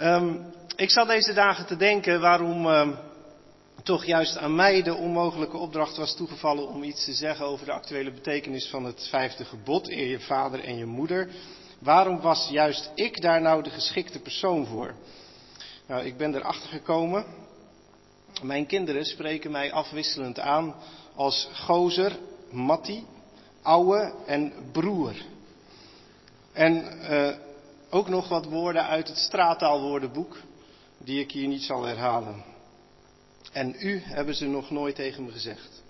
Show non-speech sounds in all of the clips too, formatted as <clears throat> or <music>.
Um, ik zat deze dagen te denken waarom um, toch juist aan mij de onmogelijke opdracht was toegevallen om iets te zeggen over de actuele betekenis van het vijfde gebod, eer je vader en je moeder. Waarom was juist ik daar nou de geschikte persoon voor? Nou, ik ben erachter gekomen. Mijn kinderen spreken mij afwisselend aan als gozer, mattie, ouwe en broer. En uh, ook nog wat woorden uit het straattaalwoordenboek, die ik hier niet zal herhalen. En u hebben ze nog nooit tegen me gezegd.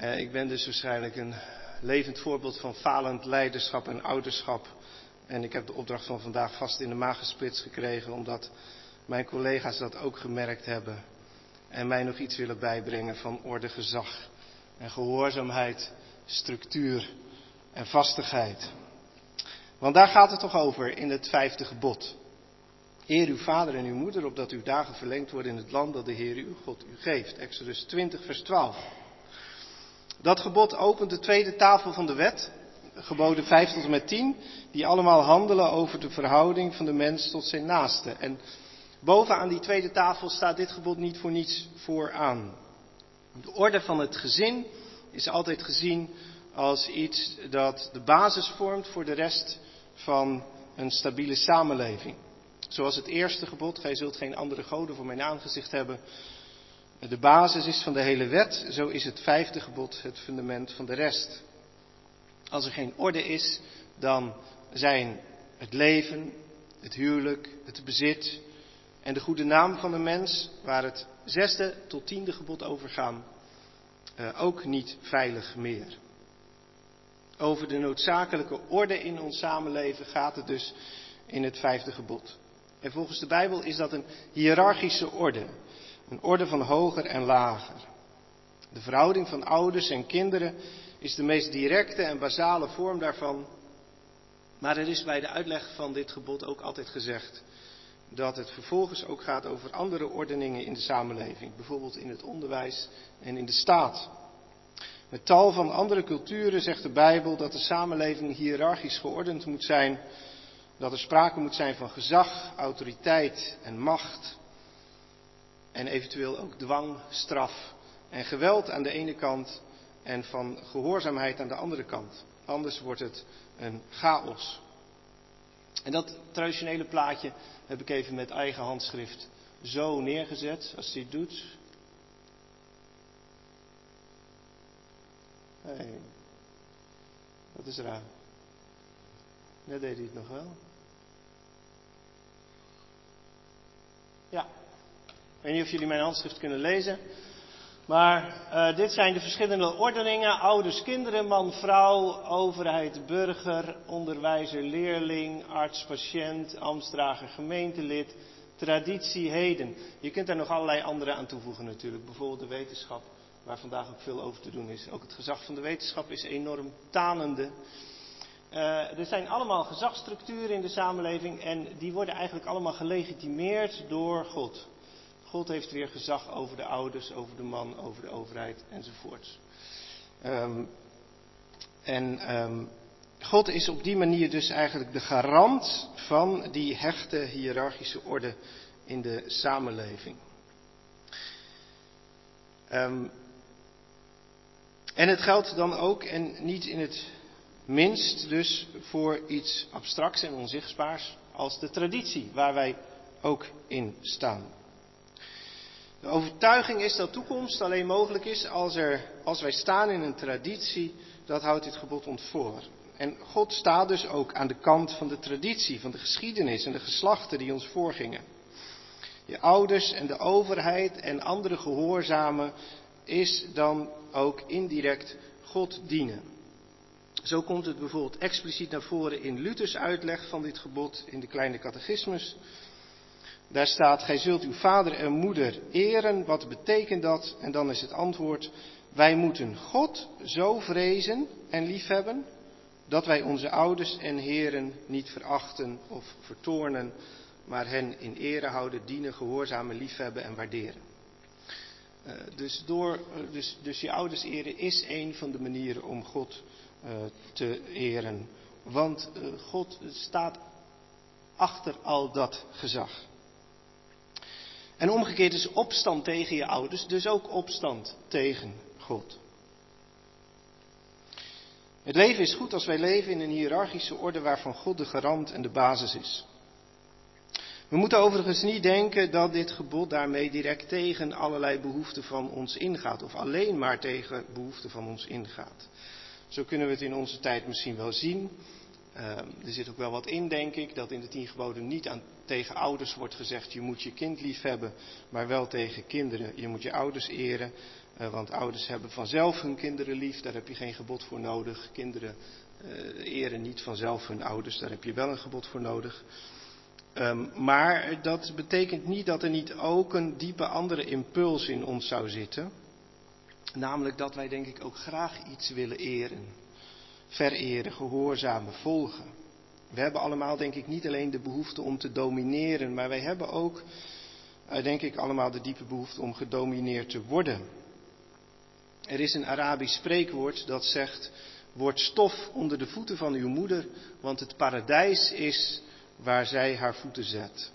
Uh, ik ben dus waarschijnlijk een levend voorbeeld van falend leiderschap en ouderschap. En ik heb de opdracht van vandaag vast in de maag gesplitst gekregen, omdat mijn collega's dat ook gemerkt hebben. En mij nog iets willen bijbrengen van orde, gezag en gehoorzaamheid, structuur en vastigheid. Want daar gaat het toch over in het vijfde gebod. Eer uw vader en uw moeder, opdat uw dagen verlengd worden in het land dat de Heer uw God u geeft. Exodus 20, vers 12. Dat gebod opent de tweede tafel van de wet, geboden 5 tot en met 10, die allemaal handelen over de verhouding van de mens tot zijn naaste. En bovenaan die tweede tafel staat dit gebod niet voor niets vooraan. De orde van het gezin is altijd gezien als iets dat de basis vormt voor de rest van een stabiele samenleving. Zoals het eerste gebod, gij zult geen andere goden voor mijn aangezicht hebben, de basis is van de hele wet, zo is het vijfde gebod het fundament van de rest. Als er geen orde is, dan zijn het leven, het huwelijk, het bezit en de goede naam van de mens, waar het zesde tot tiende gebod over gaan, eh, ook niet veilig meer. Over de noodzakelijke orde in ons samenleven gaat het dus in het vijfde gebod. En volgens de Bijbel is dat een hiërarchische orde. Een orde van hoger en lager. De verhouding van ouders en kinderen is de meest directe en basale vorm daarvan. Maar er is bij de uitleg van dit gebod ook altijd gezegd dat het vervolgens ook gaat over andere ordeningen in de samenleving, bijvoorbeeld in het onderwijs en in de staat. Met tal van andere culturen zegt de Bijbel dat de samenleving hiërarchisch geordend moet zijn, dat er sprake moet zijn van gezag, autoriteit en macht, en eventueel ook dwang, straf en geweld aan de ene kant en van gehoorzaamheid aan de andere kant. Anders wordt het een chaos. En dat traditionele plaatje heb ik even met eigen handschrift zo neergezet, als hij het doet. Hey, wat is raar. Net deed hij het nog wel. Ja, ik weet niet of jullie mijn handschrift kunnen lezen. Maar uh, dit zijn de verschillende ordeningen. Ouders, kinderen, man, vrouw, overheid, burger, onderwijzer, leerling, arts, patiënt, ambtsdrager, gemeentelid, traditie, heden. Je kunt daar nog allerlei andere aan toevoegen natuurlijk. Bijvoorbeeld de wetenschap, waar vandaag ook veel over te doen is. Ook het gezag van de wetenschap is enorm tanende. Uh, er zijn allemaal gezagsstructuren in de samenleving en die worden eigenlijk allemaal gelegitimeerd door God. God heeft weer gezag over de ouders, over de man, over de overheid enzovoort. Um, en um, God is op die manier dus eigenlijk de garant van die hechte hiërarchische orde in de samenleving. Um, en het geldt dan ook, en niet in het minst dus, voor iets abstracts en onzichtbaars als de traditie, waar wij ook in staan. De overtuiging is dat toekomst alleen mogelijk is als, er, als wij staan in een traditie, dat houdt dit gebod ons voor. En God staat dus ook aan de kant van de traditie, van de geschiedenis en de geslachten die ons voorgingen. Je ouders en de overheid en andere gehoorzamen is dan ook indirect God dienen. Zo komt het bijvoorbeeld expliciet naar voren in Luthers uitleg van dit gebod in de kleine catechismus. Daar staat, gij zult uw vader en moeder eren. Wat betekent dat? En dan is het antwoord, wij moeten God zo vrezen en liefhebben, dat wij onze ouders en heren niet verachten of vertoornen, maar hen in ere houden, dienen, gehoorzamen, liefhebben en waarderen. Uh, dus, door, uh, dus, dus je ouders eren is een van de manieren om God uh, te eren. Want God staat achter al dat gezag. En omgekeerd is opstand tegen je ouders dus ook opstand tegen God. Het leven is goed als wij leven in een hiërarchische orde waarvan God de garant en de basis is. We moeten overigens niet denken dat dit gebod daarmee direct tegen allerlei behoeften van ons ingaat, of alleen maar tegen behoeften van ons ingaat. Zo kunnen we het in onze tijd misschien wel zien. Uh, er zit ook wel wat in, denk ik, dat in de tien geboden niet aan, tegen ouders wordt gezegd je moet je kind lief hebben, maar wel tegen kinderen je moet je ouders eren. Uh, want ouders hebben vanzelf hun kinderen lief, daar heb je geen gebod voor nodig. Kinderen uh, eren niet vanzelf hun ouders, daar heb je wel een gebod voor nodig. Um, maar dat betekent niet dat er niet ook een diepe andere impuls in ons zou zitten. Namelijk dat wij denk ik ook graag iets willen eren. Vereren, gehoorzamen, volgen. We hebben allemaal denk ik niet alleen de behoefte om te domineren, maar wij hebben ook uh, denk ik allemaal de diepe behoefte om gedomineerd te worden. Er is een Arabisch spreekwoord dat zegt, word stof onder de voeten van uw moeder, want het paradijs is waar zij haar voeten zet.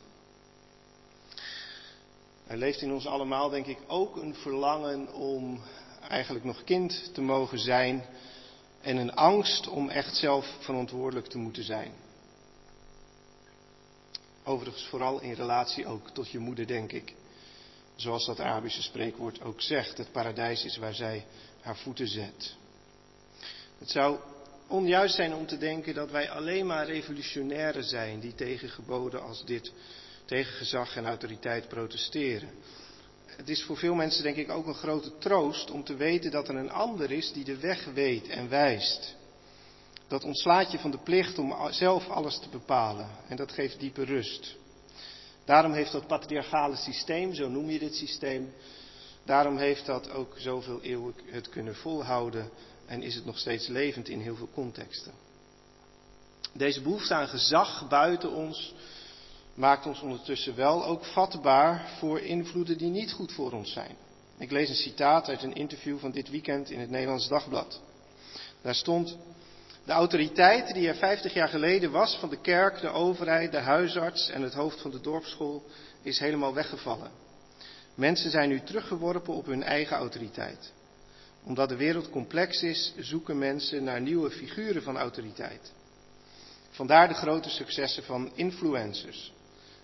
Er leeft in ons allemaal, denk ik, ook een verlangen om eigenlijk nog kind te mogen zijn en een angst om echt zelf verantwoordelijk te moeten zijn. Overigens vooral in relatie ook tot je moeder, denk ik. Zoals dat Arabische spreekwoord ook zegt, het paradijs is waar zij haar voeten zet. Het zou onjuist zijn om te denken dat wij alleen maar revolutionairen zijn die tegen geboden als dit, tegen gezag en autoriteit protesteren. Het is voor veel mensen denk ik ook een grote troost om te weten dat er een ander is die de weg weet en wijst. Dat ontslaat je van de plicht om zelf alles te bepalen en dat geeft diepe rust. Daarom heeft dat patriarchale systeem, zo noem je dit systeem, daarom heeft dat ook zoveel eeuwen het kunnen volhouden en is het nog steeds levend in heel veel contexten. Deze behoefte aan gezag buiten ons maakt ons ondertussen wel ook vatbaar voor invloeden die niet goed voor ons zijn. Ik lees een citaat uit een interview van dit weekend in het Nederlands Dagblad. Daar stond: De autoriteit die er 50 jaar geleden was van de kerk, de overheid, de huisarts en het hoofd van de dorpsschool is helemaal weggevallen. Mensen zijn nu teruggeworpen op hun eigen autoriteit omdat de wereld complex is, zoeken mensen naar nieuwe figuren van autoriteit. Vandaar de grote successen van influencers.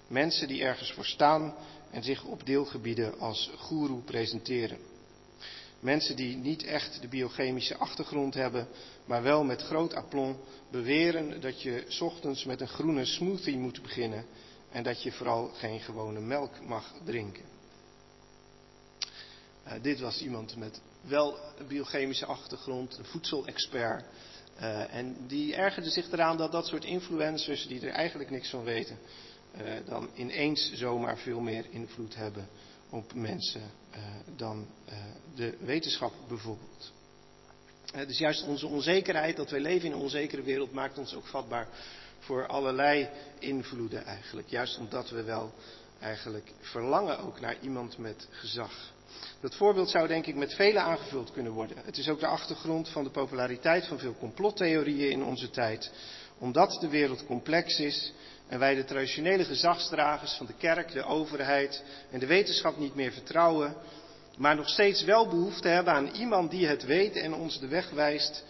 Mensen die ergens voor staan en zich op deelgebieden als goeroe presenteren. Mensen die niet echt de biochemische achtergrond hebben, maar wel met groot aplomb beweren dat je ochtends met een groene smoothie moet beginnen en dat je vooral geen gewone melk mag drinken. Uh, dit was iemand met wel een biochemische achtergrond, een voedselexpert. Uh, en die ergerde zich eraan dat dat soort influencers, die er eigenlijk niks van weten, uh, dan ineens zomaar veel meer invloed hebben op mensen uh, dan de wetenschap bijvoorbeeld. dus juist onze onzekerheid, dat wij leven in een onzekere wereld, maakt ons ook vatbaar voor allerlei invloeden eigenlijk. Juist omdat we wel eigenlijk verlangen ook naar iemand met gezag. Dat voorbeeld zou denk ik met vele aangevuld kunnen worden. Het is ook de achtergrond van de populariteit van veel complottheorieën in onze tijd. Omdat de wereld complex is en wij de traditionele gezagsdragers van de kerk, de overheid en de wetenschap niet meer vertrouwen, maar nog steeds wel behoefte hebben aan iemand die het weet en ons de weg wijst.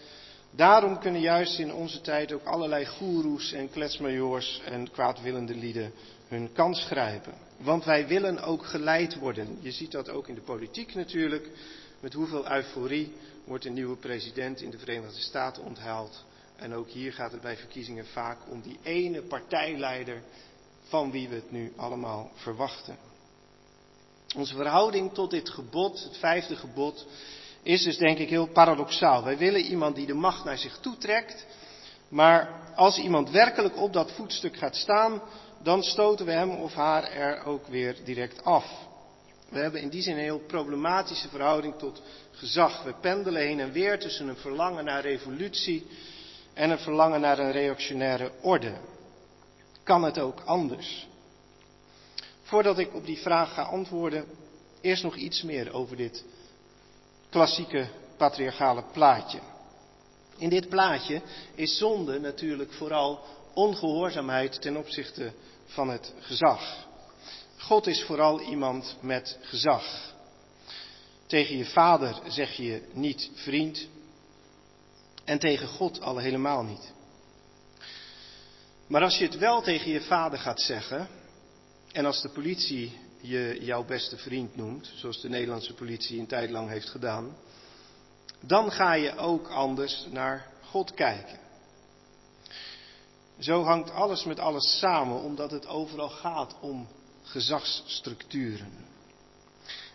Daarom kunnen juist in onze tijd ook allerlei goeroes en kletsmajoors en kwaadwillende lieden hun kans grijpen. Want wij willen ook geleid worden. Je ziet dat ook in de politiek natuurlijk. Met hoeveel euforie wordt een nieuwe president in de Verenigde Staten onthaald. En ook hier gaat het bij verkiezingen vaak om die ene partijleider van wie we het nu allemaal verwachten. Onze verhouding tot dit gebod, het vijfde gebod, is dus denk ik heel paradoxaal. Wij willen iemand die de macht naar zich toetrekt, maar als iemand werkelijk op dat voetstuk gaat staan, dan stoten we hem of haar er ook weer direct af. We hebben in die zin een heel problematische verhouding tot gezag. We pendelen heen en weer tussen een verlangen naar revolutie en een verlangen naar een reactionaire orde. Kan het ook anders? Voordat ik op die vraag ga antwoorden, eerst nog iets meer over dit klassieke patriarchale plaatje. In dit plaatje is zonde natuurlijk vooral ongehoorzaamheid ten opzichte van het gezag. God is vooral iemand met gezag. Tegen je vader zeg je niet vriend en tegen God al helemaal niet. Maar als je het wel tegen je vader gaat zeggen en als de politie je jouw beste vriend noemt, zoals de Nederlandse politie een tijd lang heeft gedaan, dan ga je ook anders naar God kijken. Zo hangt alles met alles samen, omdat het overal gaat om gezagsstructuren.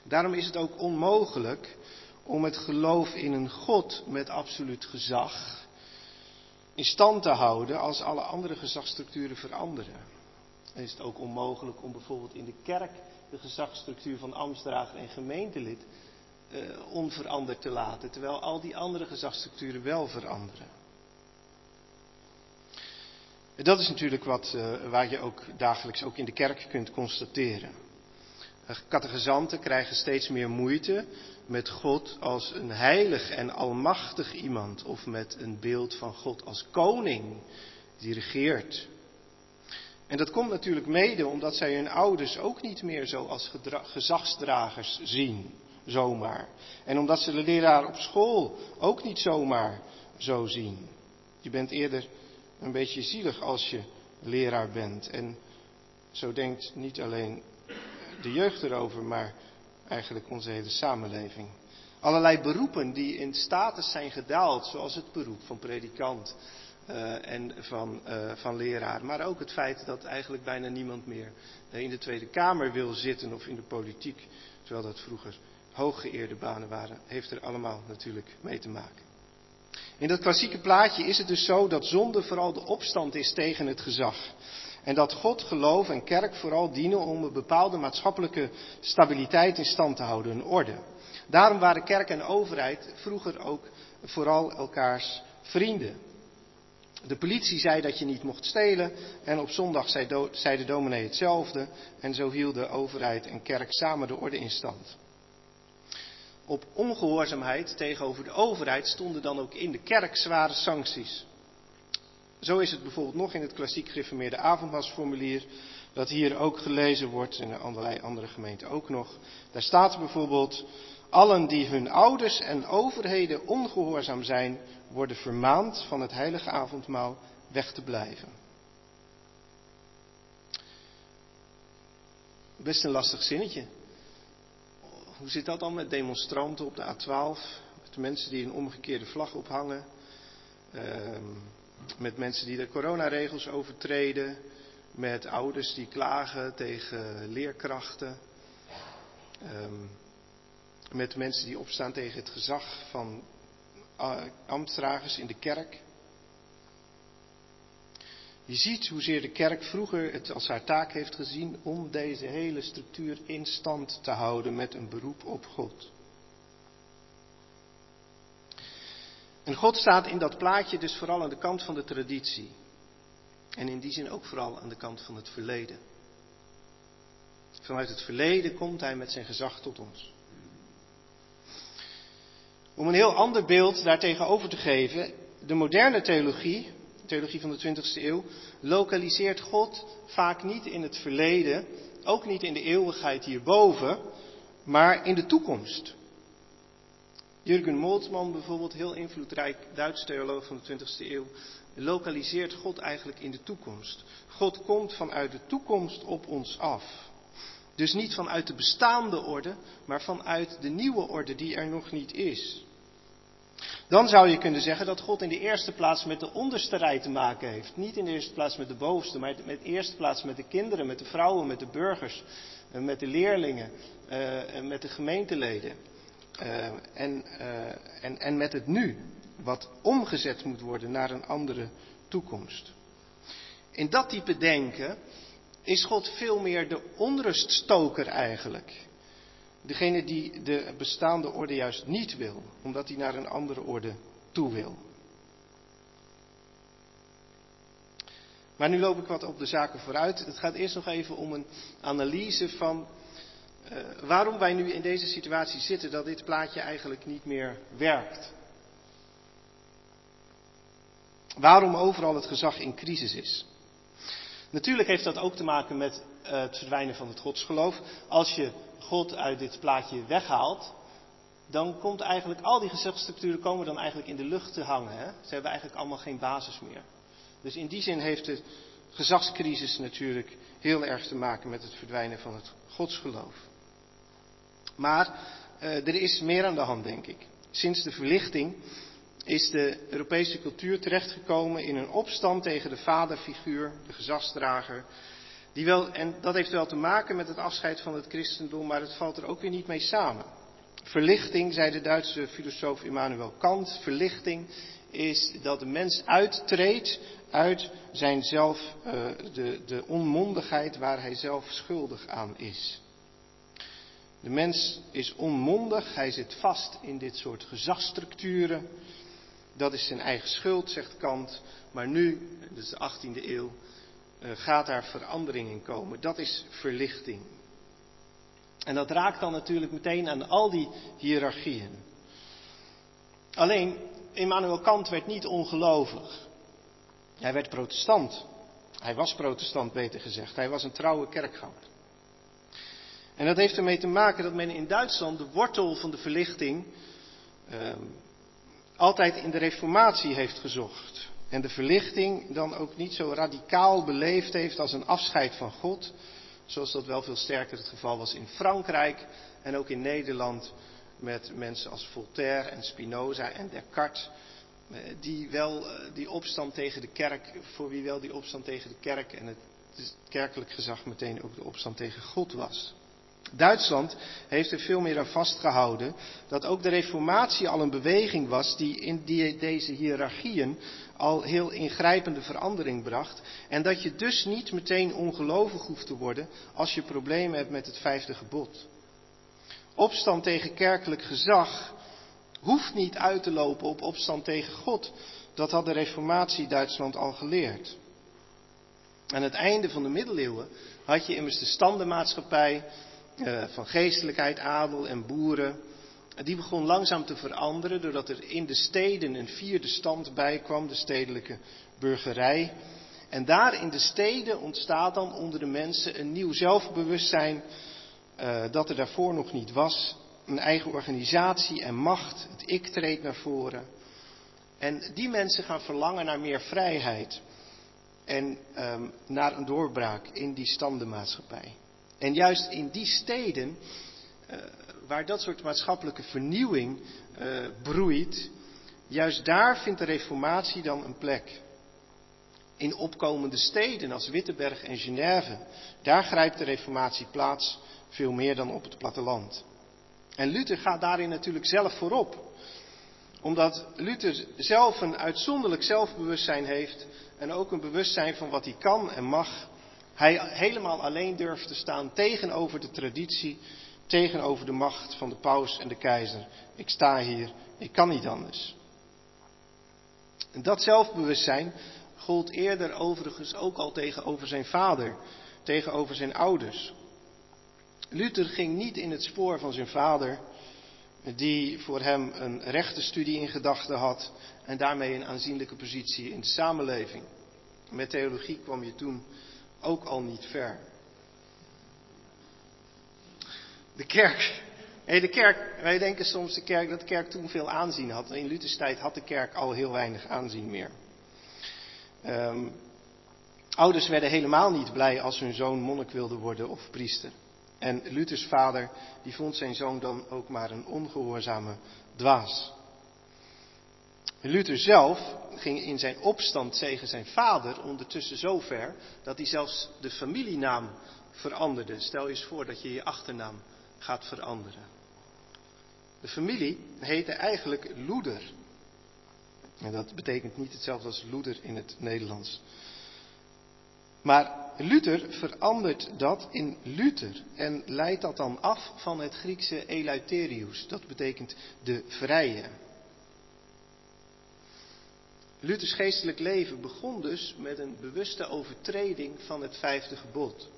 Daarom is het ook onmogelijk om het geloof in een God met absoluut gezag in stand te houden als alle andere gezagsstructuren veranderen. Dan is het ook onmogelijk om bijvoorbeeld in de kerk de gezagsstructuur van ambtsdrager en gemeentelid eh, onveranderd te laten, terwijl al die andere gezagsstructuren wel veranderen. Dat is natuurlijk wat, uh, waar je ook dagelijks ook in de kerk kunt constateren. Catechizanten krijgen steeds meer moeite met God als een heilig en almachtig iemand of met een beeld van God als koning die regeert. En dat komt natuurlijk mede omdat zij hun ouders ook niet meer zo als gezagsdragers zien, zomaar. En omdat ze de leraar op school ook niet zomaar zo zien. Je bent eerder een beetje zielig als je leraar bent. En zo denkt niet alleen de jeugd erover, maar eigenlijk onze hele samenleving. Allerlei beroepen die in status zijn gedaald, zoals het beroep van predikant uh, en van, uh, van leraar. Maar ook het feit dat eigenlijk bijna niemand meer in de Tweede Kamer wil zitten of in de politiek, terwijl dat vroeger hooggeëerde banen waren, heeft er allemaal natuurlijk mee te maken. In dat klassieke plaatje is het dus zo dat zonde vooral de opstand is tegen het gezag. En dat God, geloof en kerk vooral dienen om een bepaalde maatschappelijke stabiliteit in stand te houden, een orde. Daarom waren kerk en overheid vroeger ook vooral elkaars vrienden. De politie zei dat je niet mocht stelen en op zondag zei, do, zei de dominee hetzelfde en zo hielden overheid en kerk samen de orde in stand. Op ongehoorzaamheid tegenover de overheid stonden dan ook in de kerk zware sancties. Zo is het bijvoorbeeld nog in het klassiek gereformeerde avondmaalsformulier, dat hier ook gelezen wordt en in allerlei andere gemeenten ook nog. Daar staat bijvoorbeeld, allen die hun ouders en overheden ongehoorzaam zijn, worden vermaand van het heilige avondmaal weg te blijven. Best een lastig zinnetje. Hoe zit dat dan met demonstranten op de A12? Met mensen die een omgekeerde vlag ophangen? Ehm, met mensen die de coronaregels overtreden? Met ouders die klagen tegen leerkrachten? Ehm, met mensen die opstaan tegen het gezag van uh, ambtsdragers in de kerk? Je ziet hoezeer de kerk vroeger het als haar taak heeft gezien om deze hele structuur in stand te houden met een beroep op God. En God staat in dat plaatje dus vooral aan de kant van de traditie. En in die zin ook vooral aan de kant van het verleden. Vanuit het verleden komt Hij met zijn gezag tot ons. Om een heel ander beeld daartegenover te geven, de moderne theologie theologie van de 20e eeuw, lokaliseert God vaak niet in het verleden, ook niet in de eeuwigheid hierboven, maar in de toekomst. Jürgen Moltmann bijvoorbeeld, heel invloedrijk Duits theoloog van de 20e eeuw, lokaliseert God eigenlijk in de toekomst. God komt vanuit de toekomst op ons af. Dus niet vanuit de bestaande orde, maar vanuit de nieuwe orde die er nog niet is. Dan zou je kunnen zeggen dat God in de eerste plaats met de onderste rij te maken heeft. Niet in de eerste plaats met de bovenste, maar in de eerste plaats met de kinderen, met de vrouwen, met de burgers, eh, met de leerlingen, uh, met de gemeenteleden. Uh, en, en, en met het nu, wat omgezet moet worden naar een andere toekomst. In dat type denken is God veel meer de onruststoker eigenlijk. Degene die de bestaande orde juist niet wil, omdat hij naar een andere orde toe wil. Maar nu loop ik wat op de zaken vooruit. Het gaat eerst nog even om een analyse van uh, waarom wij nu in deze situatie zitten, dat dit plaatje eigenlijk niet meer werkt. waarom overal het gezag in crisis is. Natuurlijk heeft dat ook te maken met uh, het verdwijnen van het godsgeloof. Als je God uit dit plaatje weghaalt, dan komt eigenlijk al die gezagsstructuren komen dan eigenlijk in de lucht te hangen. Hè? Ze hebben eigenlijk allemaal geen basis meer. Dus in die zin heeft de gezagscrisis natuurlijk heel erg te maken met het verdwijnen van het godsgeloof. Maar uh, er is meer aan de hand, denk ik. Sinds de verlichting is de Europese cultuur terechtgekomen in een opstand tegen de vaderfiguur, de gezagsdrager. Die wel, en dat heeft wel te maken met het afscheid van het christendom, maar het valt er ook weer niet mee samen. Verlichting, zei de Duitse filosoof Immanuel Kant, verlichting is dat de mens uittreedt uit zijn zelf, uh, de, de onmondigheid waar hij zelf schuldig aan is. De mens is onmondig, hij zit vast in dit soort gezagsstructuren. Dat is zijn eigen schuld, zegt Kant. Maar nu, dus de 18e eeuw, gaat daar verandering in komen. Dat is verlichting. En dat raakt dan natuurlijk meteen aan al die hiërarchieën. Alleen, Immanuel Kant werd niet ongelovig. Hij werd protestant. Hij was protestant, beter gezegd. Hij was een trouwe kerkganger. En dat heeft ermee te maken dat men in Duitsland de wortel van de verlichting uh, altijd in de reformatie heeft gezocht. En de verlichting dan ook niet zo radicaal beleefd heeft als een afscheid van God, zoals dat wel veel sterker het geval was in Frankrijk en ook in Nederland met mensen als Voltaire en Spinoza en Descartes, eh, die wel eh, die opstand tegen de kerk, voor wie wel die opstand tegen de kerk en het kerkelijk gezag meteen ook de opstand tegen God was. Duitsland heeft er veel meer aan vastgehouden dat ook de reformatie al een beweging was die in die, deze hiërarchieën al heel ingrijpende verandering bracht. En dat je dus niet meteen ongelovig hoeft te worden als je problemen hebt met het vijfde gebod. Opstand tegen kerkelijk gezag hoeft niet uit te lopen op opstand tegen God. Dat had de reformatie Duitsland al geleerd. Aan het einde van de middeleeuwen had je immers de standenmaatschappij uh, van geestelijkheid, adel en boeren. Die begon langzaam te veranderen doordat er in de steden een vierde stand bij kwam, de stedelijke burgerij. En daar in de steden ontstaat dan onder de mensen een nieuw zelfbewustzijn uh, dat er daarvoor nog niet was. Een eigen organisatie en macht, het ik treedt naar voren. En die mensen gaan verlangen naar meer vrijheid en um, naar een doorbraak in die standenmaatschappij. En juist in die steden, uh, waar dat soort maatschappelijke vernieuwing uh, broeit, juist daar vindt de reformatie dan een plek. In opkomende steden als Wittenberg en Genève, daar grijpt de reformatie plaats, veel meer dan op het platteland. En Luther gaat daarin natuurlijk zelf voorop. Omdat Luther zelf een uitzonderlijk zelfbewustzijn heeft en ook een bewustzijn van wat hij kan en mag hij helemaal alleen durft te staan tegenover de traditie, tegenover de macht van de paus en de keizer. Ik sta hier, ik kan niet anders. En dat zelfbewustzijn gold eerder overigens ook al tegenover zijn vader, tegenover zijn ouders. Luther ging niet in het spoor van zijn vader, die voor hem een rechtenstudie in gedachten had en daarmee een aanzienlijke positie in de samenleving. Met theologie kwam je toen ook al niet ver. De kerk. Hey, de kerk, wij denken soms de kerk, dat de kerk toen veel aanzien had. In Luthers tijd had de kerk al heel weinig aanzien meer. Um, ouders werden helemaal niet blij als hun zoon monnik wilde worden of priester. En Luthers vader, die vond zijn zoon dan ook maar een ongehoorzame dwaas. Luther zelf ging in zijn opstand tegen zijn vader ondertussen zo ver dat hij zelfs de familienaam veranderde. Stel je eens voor dat je je achternaam gaat veranderen. De familie heette eigenlijk Loeder. En dat betekent niet hetzelfde als Loeder in het Nederlands. Maar Luther verandert dat in Luther en leidt dat dan af van het Griekse eleutherius. Dat betekent de vrije. Luthers geestelijk leven begon dus met een bewuste overtreding van het vijfde gebod.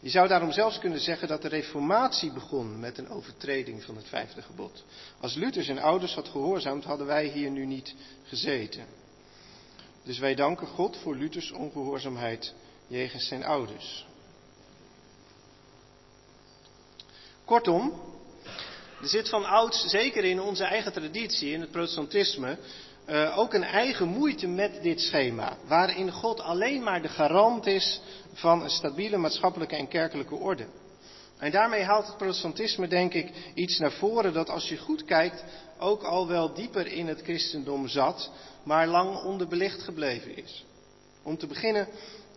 Je zou daarom zelfs kunnen zeggen dat de reformatie begon met een overtreding van het vijfde gebod. Als Luther zijn ouders had gehoorzaamd, hadden wij hier nu niet gezeten. Dus wij danken God voor Luthers ongehoorzaamheid jegens zijn ouders. Kortom, er zit van ouds, zeker in onze eigen traditie, in het protestantisme, uh, ook een eigen moeite met dit schema, waarin God alleen maar de garant is van een stabiele maatschappelijke en kerkelijke orde. En daarmee haalt het protestantisme, denk ik, iets naar voren dat als je goed kijkt, ook al wel dieper in het christendom zat, maar lang onderbelicht gebleven is. Om te beginnen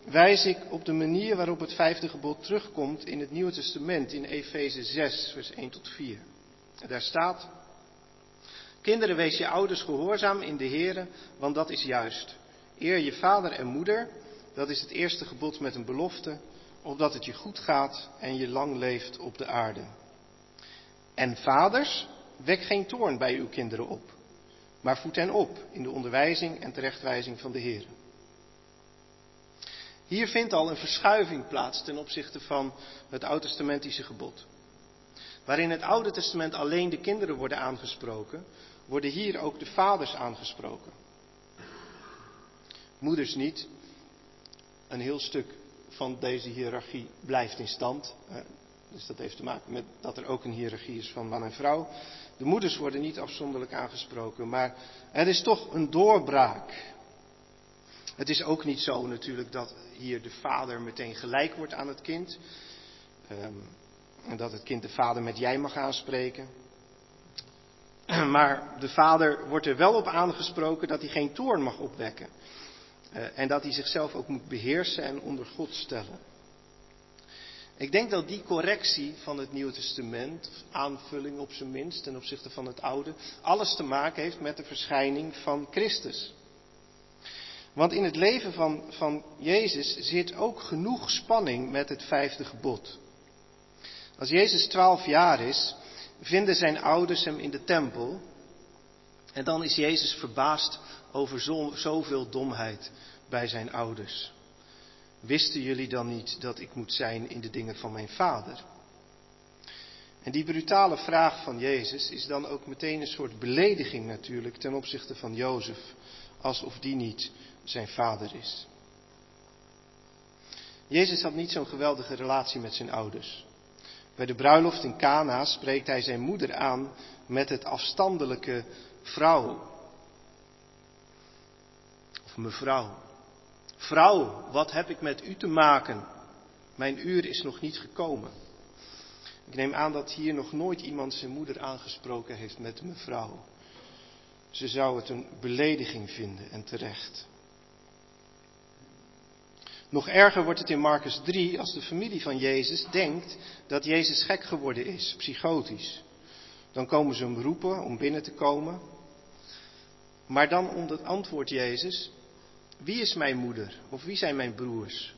wijs ik op de manier waarop het vijfde gebod terugkomt in het Nieuwe Testament, in Efeze 6, vers 1 tot 4. Daar staat, Kinderen, wees je ouders gehoorzaam in de Here, want dat is juist. Eer je vader en moeder, dat is het eerste gebod met een belofte, opdat het je goed gaat en je lang leeft op de aarde. En vaders, wek geen toorn bij uw kinderen op, maar voed hen op in de onderwijzing en terechtwijzing van de Heer. Hier vindt al een verschuiving plaats ten opzichte van het oud-testamentische gebod. Waarin het Oude Testament alleen de kinderen worden aangesproken, worden hier ook de vaders aangesproken. Moeders niet. Een heel stuk van deze hiërarchie blijft in stand. Dus dat heeft te maken met dat er ook een hiërarchie is van man en vrouw. De moeders worden niet afzonderlijk aangesproken, maar er is toch een doorbraak. Het is ook niet zo natuurlijk dat hier de vader meteen gelijk wordt aan het kind. Um, en dat het kind de vader met jij mag aanspreken. <clears throat> Maar de vader wordt er wel op aangesproken dat hij geen toorn mag opwekken. Uh, en dat hij zichzelf ook moet beheersen en onder God stellen. Ik denk dat die correctie van het Nieuwe Testament, aanvulling op zijn minst ten opzichte van het Oude, alles te maken heeft met de verschijning van Christus. Want in het leven van, van Jezus zit ook genoeg spanning met het vijfde gebod. Als Jezus twaalf jaar is, vinden zijn ouders hem in de tempel. En dan is Jezus verbaasd over zo, zoveel domheid bij zijn ouders. Wisten jullie dan niet dat ik moet zijn in de dingen van mijn vader? En die brutale vraag van Jezus is dan ook meteen een soort belediging natuurlijk ten opzichte van Jozef, alsof die niet zijn vader is. Jezus had niet zo'n geweldige relatie met zijn ouders. Bij de bruiloft in Cana spreekt hij zijn moeder aan met het afstandelijke vrouw. Of mevrouw. Vrouw, wat heb ik met u te maken? Mijn uur is nog niet gekomen. Ik neem aan dat hier nog nooit iemand zijn moeder aangesproken heeft met mevrouw. Ze zou het een belediging vinden en terecht. Nog erger wordt het in Marcus 3 als de familie van Jezus denkt dat Jezus gek geworden is, psychotisch. Dan komen ze hem roepen om binnen te komen. Maar dan antwoordt Jezus, wie is mijn moeder of wie zijn mijn broers?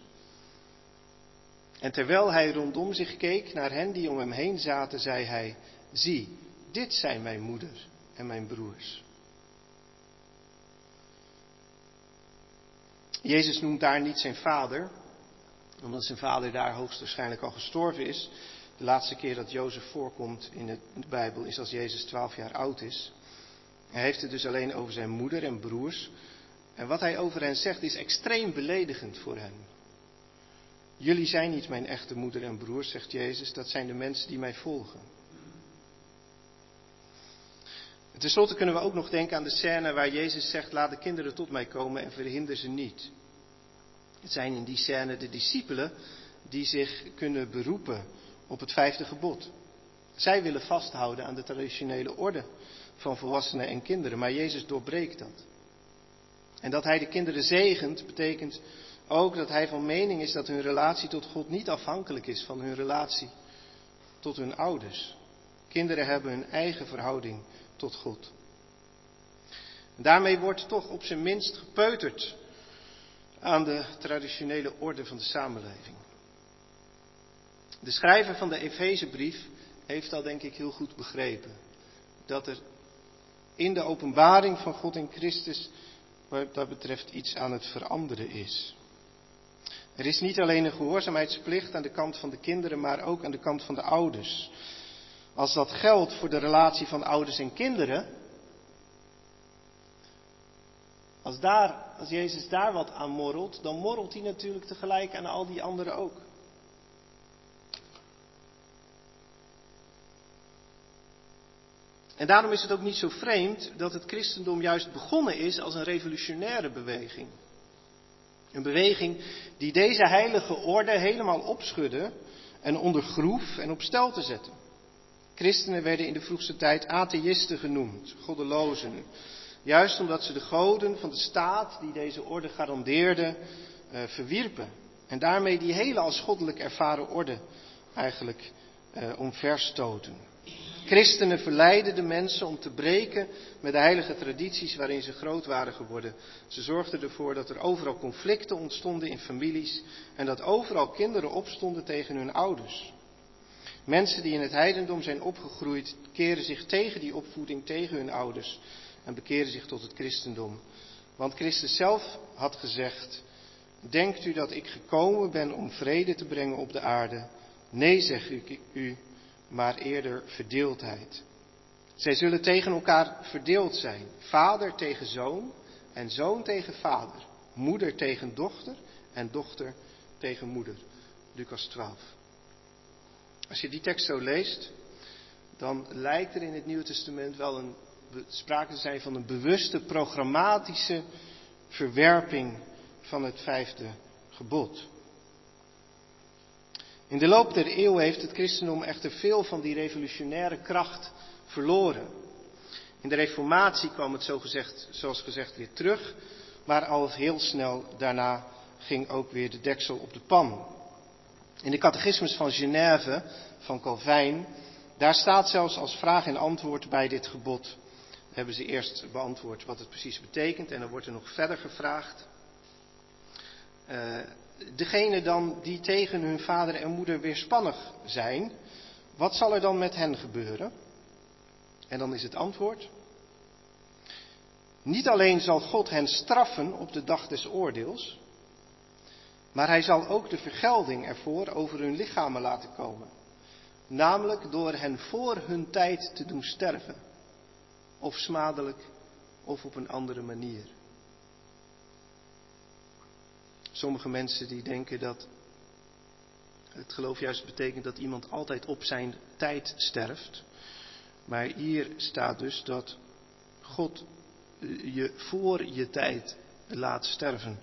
En terwijl hij rondom zich keek naar hen die om hem heen zaten, zei hij, zie, dit zijn mijn moeder en mijn broers. Jezus noemt daar niet zijn vader, omdat zijn vader daar hoogstwaarschijnlijk al gestorven is. De laatste keer dat Jozef voorkomt in de Bijbel is als Jezus twaalf jaar oud is. Hij heeft het dus alleen over zijn moeder en broers. En wat hij over hen zegt is extreem beledigend voor hen. Jullie zijn niet mijn echte moeder en broers, zegt Jezus, dat zijn de mensen die mij volgen. Ten slotte kunnen we ook nog denken aan de scène waar Jezus zegt: Laat de kinderen tot mij komen en verhinder ze niet. Het zijn in die scène de discipelen die zich kunnen beroepen op het vijfde gebod. Zij willen vasthouden aan de traditionele orde van volwassenen en kinderen, maar Jezus doorbreekt dat. En dat hij de kinderen zegent, betekent ook dat hij van mening is dat hun relatie tot God niet afhankelijk is van hun relatie tot hun ouders. Kinderen hebben hun eigen verhouding tot God. daarmee wordt toch op zijn minst gepeuterd aan de traditionele orde van de samenleving. De schrijver van de Efezebrief heeft dat denk ik heel goed begrepen. Dat er in de openbaring van God in Christus wat dat betreft iets aan het veranderen is. Er is niet alleen een gehoorzaamheidsplicht aan de kant van de kinderen, maar ook aan de kant van de ouders. Als dat geldt voor de relatie van ouders en kinderen, Als, daar, als Jezus daar wat aan morrelt, dan morrelt hij natuurlijk tegelijk aan al die anderen ook. En daarom is het ook niet zo vreemd dat het christendom juist begonnen is als een revolutionaire beweging. Een beweging die deze heilige orde helemaal opschudde en ondergroef en op stel te zetten. Christenen werden in de vroegste tijd atheïsten genoemd, goddelozen. Juist omdat ze de goden van de staat die deze orde garandeerde, uh, verwierpen. En daarmee die hele als goddelijk ervaren orde eigenlijk uh, omverstoten. Christenen verleidden de mensen om te breken met de heilige tradities waarin ze groot waren geworden. Ze zorgden ervoor dat er overal conflicten ontstonden in families en dat overal kinderen opstonden tegen hun ouders. Mensen die in het heidendom zijn opgegroeid, keren zich tegen die opvoeding, tegen hun ouders en bekeren zich tot het christendom. Want Christus zelf had gezegd, denkt u dat ik gekomen ben om vrede te brengen op de aarde? Nee, zeg ik u, maar eerder verdeeldheid. Zij zullen tegen elkaar verdeeld zijn. Vader tegen zoon en zoon tegen vader. Moeder tegen dochter en dochter tegen moeder. Lucas 12. Als je die tekst zo leest, dan lijkt er in het Nieuwe Testament wel een sprake te zijn van een bewuste programmatische verwerping van het vijfde gebod. In de loop der eeuw heeft het christendom echter veel van die revolutionaire kracht verloren. In de reformatie kwam het zo gezegd, zoals gezegd weer terug, maar al heel snel daarna ging ook weer de deksel op de pan. In de catechismus van Genève van Calvijn, daar staat zelfs als vraag en antwoord bij dit gebod. Hebben ze eerst beantwoord wat het precies betekent en dan wordt er nog verder gevraagd. Uh, degene dan die tegen hun vader en moeder weerspannig zijn, wat zal er dan met hen gebeuren? En dan is het antwoord. Niet alleen zal God hen straffen op de dag des oordeels, maar hij zal ook de vergelding ervoor over hun lichamen laten komen. Namelijk door hen voor hun tijd te doen sterven. Of smadelijk, of op een andere manier. Sommige mensen die denken dat het geloof juist betekent dat iemand altijd op zijn tijd sterft. Maar hier staat dus dat God je voor je tijd laat sterven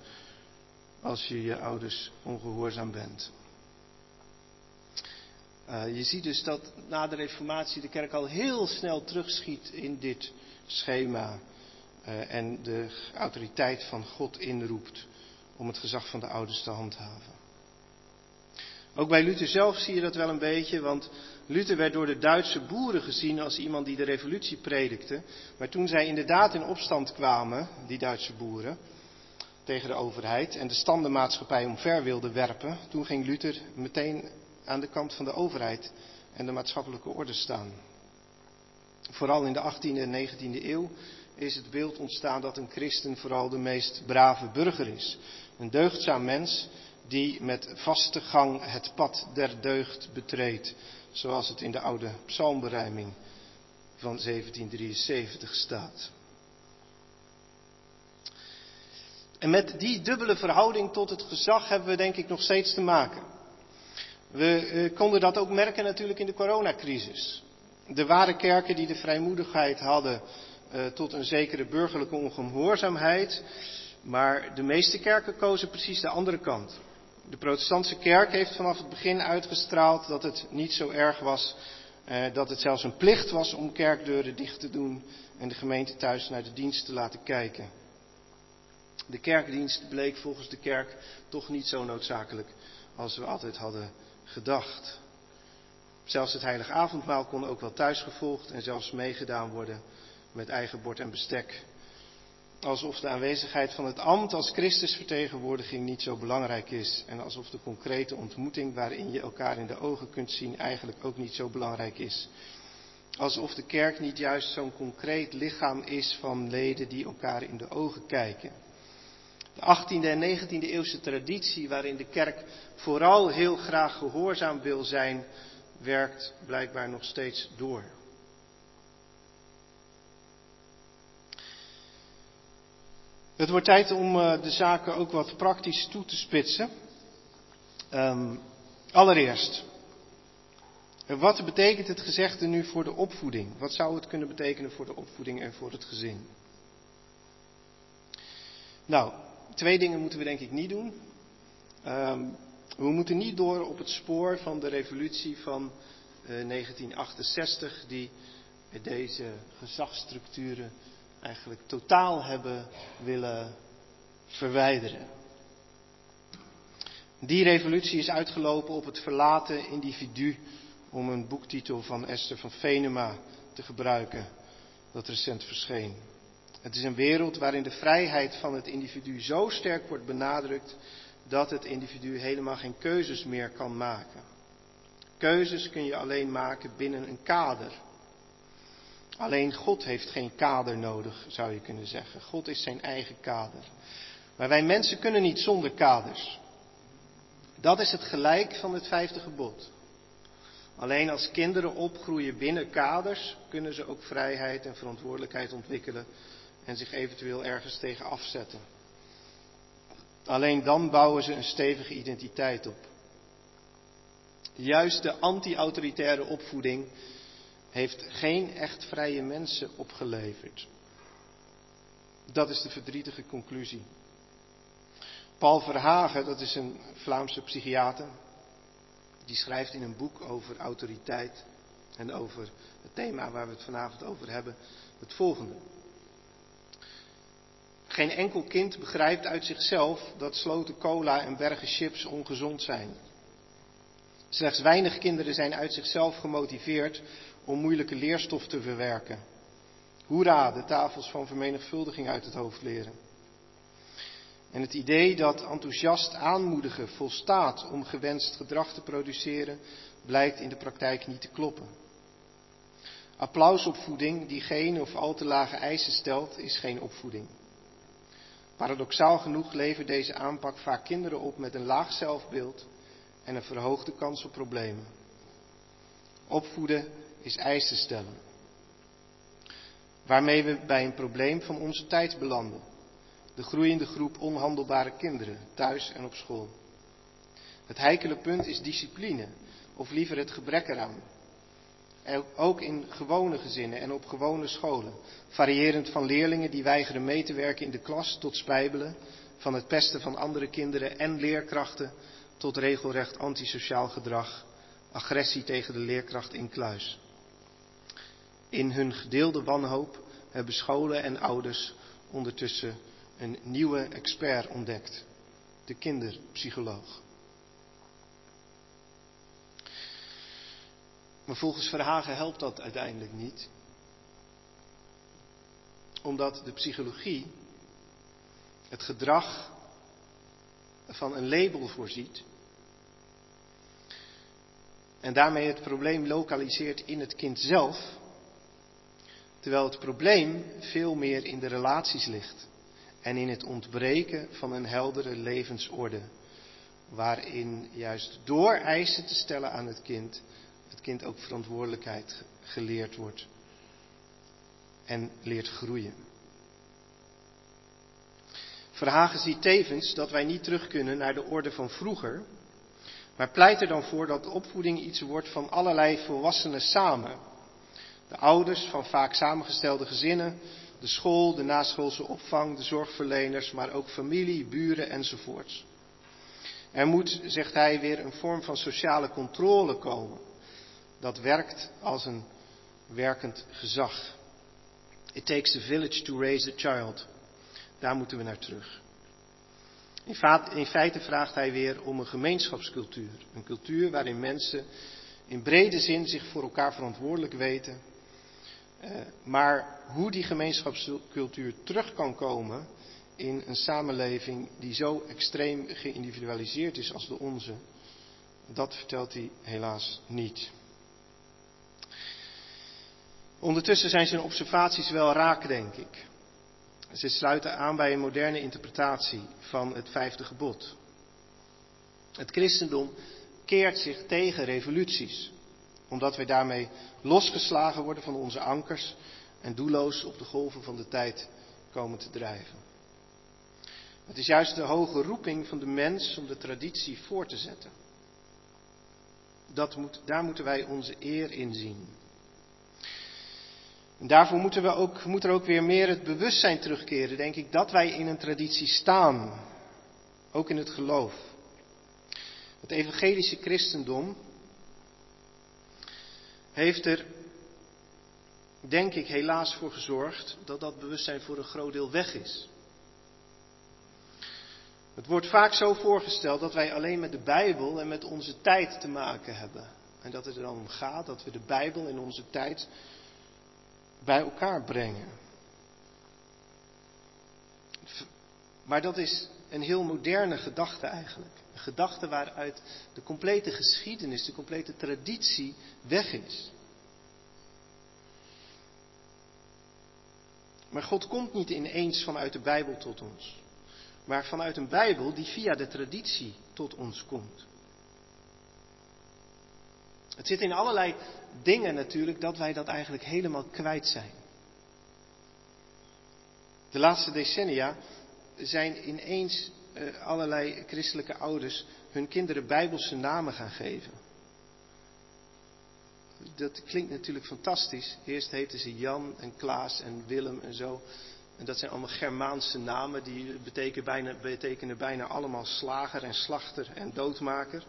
als je je ouders ongehoorzaam bent. Uh, je ziet dus dat na de Reformatie de kerk al heel snel terugschiet in dit schema uh, en de autoriteit van God inroept om het gezag van de ouders te handhaven. Ook bij Luther zelf zie je dat wel een beetje, want Luther werd door de Duitse boeren gezien als iemand die de revolutie predikte. Maar toen zij inderdaad in opstand kwamen, die Duitse boeren, tegen de overheid en de standenmaatschappij omver wilden werpen, toen ging Luther meteen aan de kant van de overheid en de maatschappelijke orde staan. Vooral in de 18e en 19e eeuw is het beeld ontstaan dat een christen vooral de meest brave burger is. Een deugdzaam mens die met vaste gang het pad der deugd betreedt, zoals het in de oude psalmberijming van 1773 staat. En met die dubbele verhouding tot het gezag hebben we denk ik nog steeds te maken. We eh, konden dat ook merken natuurlijk in de coronacrisis. De ware kerken die de vrijmoedigheid hadden uh, tot een zekere burgerlijke ongehoorzaamheid, maar de meeste kerken kozen precies de andere kant. De protestantse kerk heeft vanaf het begin uitgestraald dat het niet zo erg was, eh, dat het zelfs een plicht was om kerkdeuren dicht te doen en de gemeente thuis naar de dienst te laten kijken. De kerkdienst bleek volgens de kerk toch niet zo noodzakelijk als we altijd hadden gedacht. Zelfs het heilige avondmaal kon ook wel thuis gevolgd en zelfs meegedaan worden met eigen bord en bestek alsof de aanwezigheid van het ambt als Christusvertegenwoordiging niet zo belangrijk is en alsof de concrete ontmoeting waarin je elkaar in de ogen kunt zien eigenlijk ook niet zo belangrijk is. Alsof de kerk niet juist zo'n concreet lichaam is van leden die elkaar in de ogen kijken. De 18e en 19e eeuwse traditie waarin de kerk vooral heel graag gehoorzaam wil zijn, werkt blijkbaar nog steeds door. Het wordt tijd om uh, de zaken ook wat praktisch toe te spitsen. Um, allereerst, wat betekent het gezegde nu voor de opvoeding? Wat zou het kunnen betekenen voor de opvoeding en voor het gezin? Nou, twee dingen moeten we denk ik niet doen. Um, we moeten niet door op het spoor van de revolutie van uh, 1968, die deze gezagsstructuren eigenlijk totaal hebben willen verwijderen. Die revolutie is uitgelopen op het verlaten individu, om een boektitel van Esther van Venema te gebruiken, dat recent verscheen. Het is een wereld waarin de vrijheid van het individu zo sterk wordt benadrukt dat het individu helemaal geen keuzes meer kan maken. Keuzes kun je alleen maken binnen een kader. Alleen God heeft geen kader nodig, zou je kunnen zeggen. God is zijn eigen kader. Maar wij mensen kunnen niet zonder kaders. Dat is het gelijk van het vijfde gebod. Alleen als kinderen opgroeien binnen kaders, kunnen ze ook vrijheid en verantwoordelijkheid ontwikkelen en zich eventueel ergens tegen afzetten. Alleen dan bouwen ze een stevige identiteit op. Juist de anti-autoritaire opvoeding heeft geen echt vrije mensen opgeleverd. Dat is de verdrietige conclusie. Paul Verhagen, dat is een Vlaamse psychiater, die schrijft in een boek over autoriteit en over het thema waar we het vanavond over hebben, het volgende. Geen enkel kind begrijpt uit zichzelf dat sloten cola en bergen chips ongezond zijn. Slechts weinig kinderen zijn uit zichzelf gemotiveerd om moeilijke leerstof te verwerken. Hoera, de tafels van vermenigvuldiging uit het hoofd leren. En het idee dat enthousiast aanmoedigen volstaat om gewenst gedrag te produceren, blijkt in de praktijk niet te kloppen. Applausopvoeding die geen of al te lage eisen stelt, is geen opvoeding. Paradoxaal genoeg levert deze aanpak vaak kinderen op met een laag zelfbeeld en een verhoogde kans op problemen. Opvoeden is eisen stellen. Waarmee we bij een probleem van onze tijd belanden. De groeiende groep onhandelbare kinderen, thuis en op school. Het heikele punt is discipline, of liever het gebrek eraan. Ook in gewone gezinnen en op gewone scholen, variërend van leerlingen die weigeren mee te werken in de klas tot spijbelen, van het pesten van andere kinderen en leerkrachten tot regelrecht antisociaal gedrag, agressie tegen de leerkracht in kluis. In hun gedeelde wanhoop hebben scholen en ouders ondertussen een nieuwe expert ontdekt, de kinderpsycholoog. Maar volgens Verhagen helpt dat uiteindelijk niet, omdat de psychologie het gedrag van een label voorziet en daarmee het probleem lokaliseert in het kind zelf Terwijl het probleem veel meer in de relaties ligt en in het ontbreken van een heldere levensorde, waarin juist door eisen te stellen aan het kind, het kind ook verantwoordelijkheid geleerd wordt en leert groeien. Verhagen ziet tevens dat wij niet terug kunnen naar de orde van vroeger, maar pleit er dan voor dat opvoeding iets wordt van allerlei volwassenen samen de ouders van vaak samengestelde gezinnen, de school, de naschoolse opvang, de zorgverleners, maar ook familie, buren enzovoorts. Er moet, zegt hij, weer een vorm van sociale controle komen. Dat werkt als een werkend gezag. It takes a village to raise a child. Daar moeten we naar terug. In feite vraagt hij weer om een gemeenschapscultuur. Een cultuur waarin mensen in brede zin zich voor elkaar verantwoordelijk weten eh, maar hoe die gemeenschapscultuur terug kan komen in een samenleving die zo extreem geïndividualiseerd is als de onze, dat vertelt hij helaas niet. Ondertussen zijn zijn observaties wel raak, denk ik. Ze sluiten aan bij een moderne interpretatie van het vijfde gebod. Het christendom keert zich tegen revoluties omdat wij daarmee losgeslagen worden van onze ankers en doelloos op de golven van de tijd komen te drijven. Het is juist de hoge roeping van de mens om de traditie voor te zetten. Dat moet, daar moeten wij onze eer in zien. En daarvoor moeten we ook, moet er ook weer meer het bewustzijn terugkeren, denk ik, dat wij in een traditie staan. Ook in het geloof. Het evangelische christendom heeft er, denk ik, helaas voor gezorgd dat dat bewustzijn voor een groot deel weg is. Het wordt vaak zo voorgesteld dat wij alleen met de Bijbel en met onze tijd te maken hebben. En dat het er dan om gaat dat we de Bijbel en onze tijd bij elkaar brengen. Maar dat is een heel moderne gedachte eigenlijk. Een gedachte waaruit de complete geschiedenis, de complete traditie weg is. Maar God komt niet ineens vanuit de Bijbel tot ons, maar vanuit een Bijbel die via de traditie tot ons komt. Het zit in allerlei dingen natuurlijk dat wij dat eigenlijk helemaal kwijt zijn. De laatste decennia zijn ineens uh, allerlei christelijke ouders hun kinderen bijbelse namen gaan geven. Dat klinkt natuurlijk fantastisch. Eerst heten ze Jan en Klaas en Willem en zo. En dat zijn allemaal Germaanse namen, die betekenen bijna, betekenen bijna allemaal slager en slachter en doodmaker.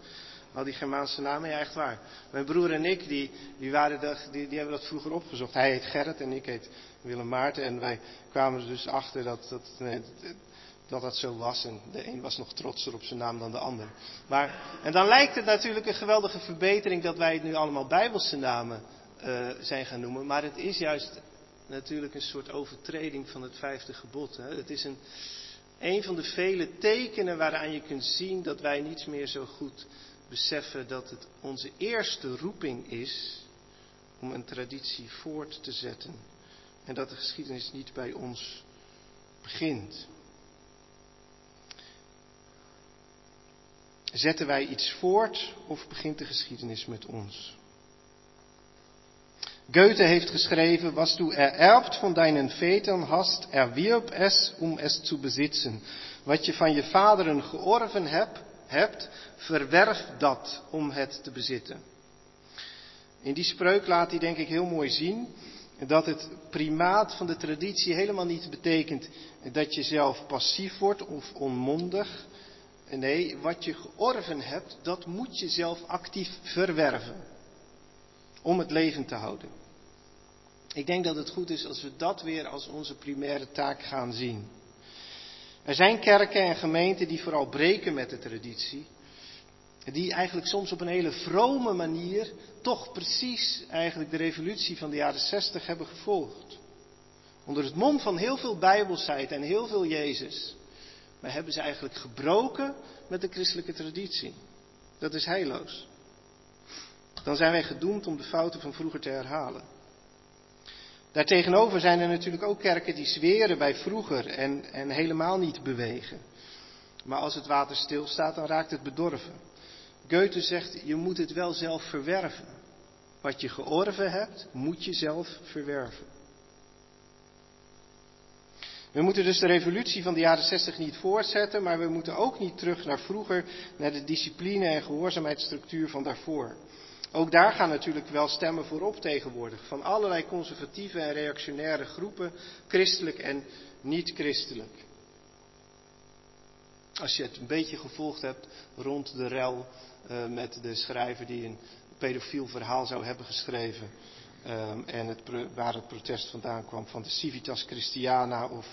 Al die Germaanse namen, ja echt waar. Mijn broer en ik, die, die, waren de, die, die hebben dat vroeger opgezocht. Hij heet Gerrit en ik heet Willem Maarten. En wij kwamen er dus achter dat dat, nee, dat, dat zo was. En de een was nog trotser op zijn naam dan de ander. Maar, en dan lijkt het natuurlijk een geweldige verbetering dat wij het nu allemaal Bijbelse namen uh, zijn gaan noemen. Maar het is juist natuurlijk een soort overtreding van het vijfde gebod. Hè. Het is een, een van de vele tekenen waaraan je kunt zien dat wij niet meer zo goed beseffen dat het onze eerste roeping is om een traditie voort te zetten. En dat de geschiedenis niet bij ons begint. Zetten wij iets voort of begint de geschiedenis met ons? Goethe heeft geschreven, was du ererbt von deinen Vätern hast, erwirb es, um es zu besitzen. Wat je van je vaderen georven hebt, hebt, verwerf dat om het te bezitten. In die spreuk laat hij denk ik heel mooi zien dat het primaat van de traditie helemaal niet betekent dat je zelf passief wordt of onmondig. Nee, wat je georven hebt, dat moet je zelf actief verwerven. Om het leven te houden. Ik denk dat het goed is als we dat weer als onze primaire taak gaan zien. Er zijn kerken en gemeenten die vooral breken met de traditie. Die eigenlijk soms op een hele vrome manier toch precies eigenlijk de revolutie van de jaren zestig hebben gevolgd. Onder het mom van heel veel bijbelsheid en heel veel Jezus. Maar hebben ze eigenlijk gebroken met de christelijke traditie. Dat is heilloos. Dan zijn wij gedoemd om de fouten van vroeger te herhalen. Daartegenover zijn er natuurlijk ook kerken die zweren bij vroeger en, en helemaal niet bewegen. Maar als het water stilstaat, dan raakt het bedorven. Goethe zegt, je moet het wel zelf verwerven. Wat je georven hebt, moet je zelf verwerven. We moeten dus de revolutie van de jaren 60 niet voortzetten, maar we moeten ook niet terug naar vroeger, naar de discipline en gehoorzaamheidsstructuur van daarvoor. Ook daar gaan natuurlijk wel stemmen voorop tegenwoordig. Van allerlei conservatieve en reactionaire groepen, christelijk en niet-christelijk. Als je het een beetje gevolgd hebt rond de rel uh, met de schrijver die een pedofiel verhaal zou hebben geschreven. Um, en het, waar het protest vandaan kwam van de Civitas Christiana of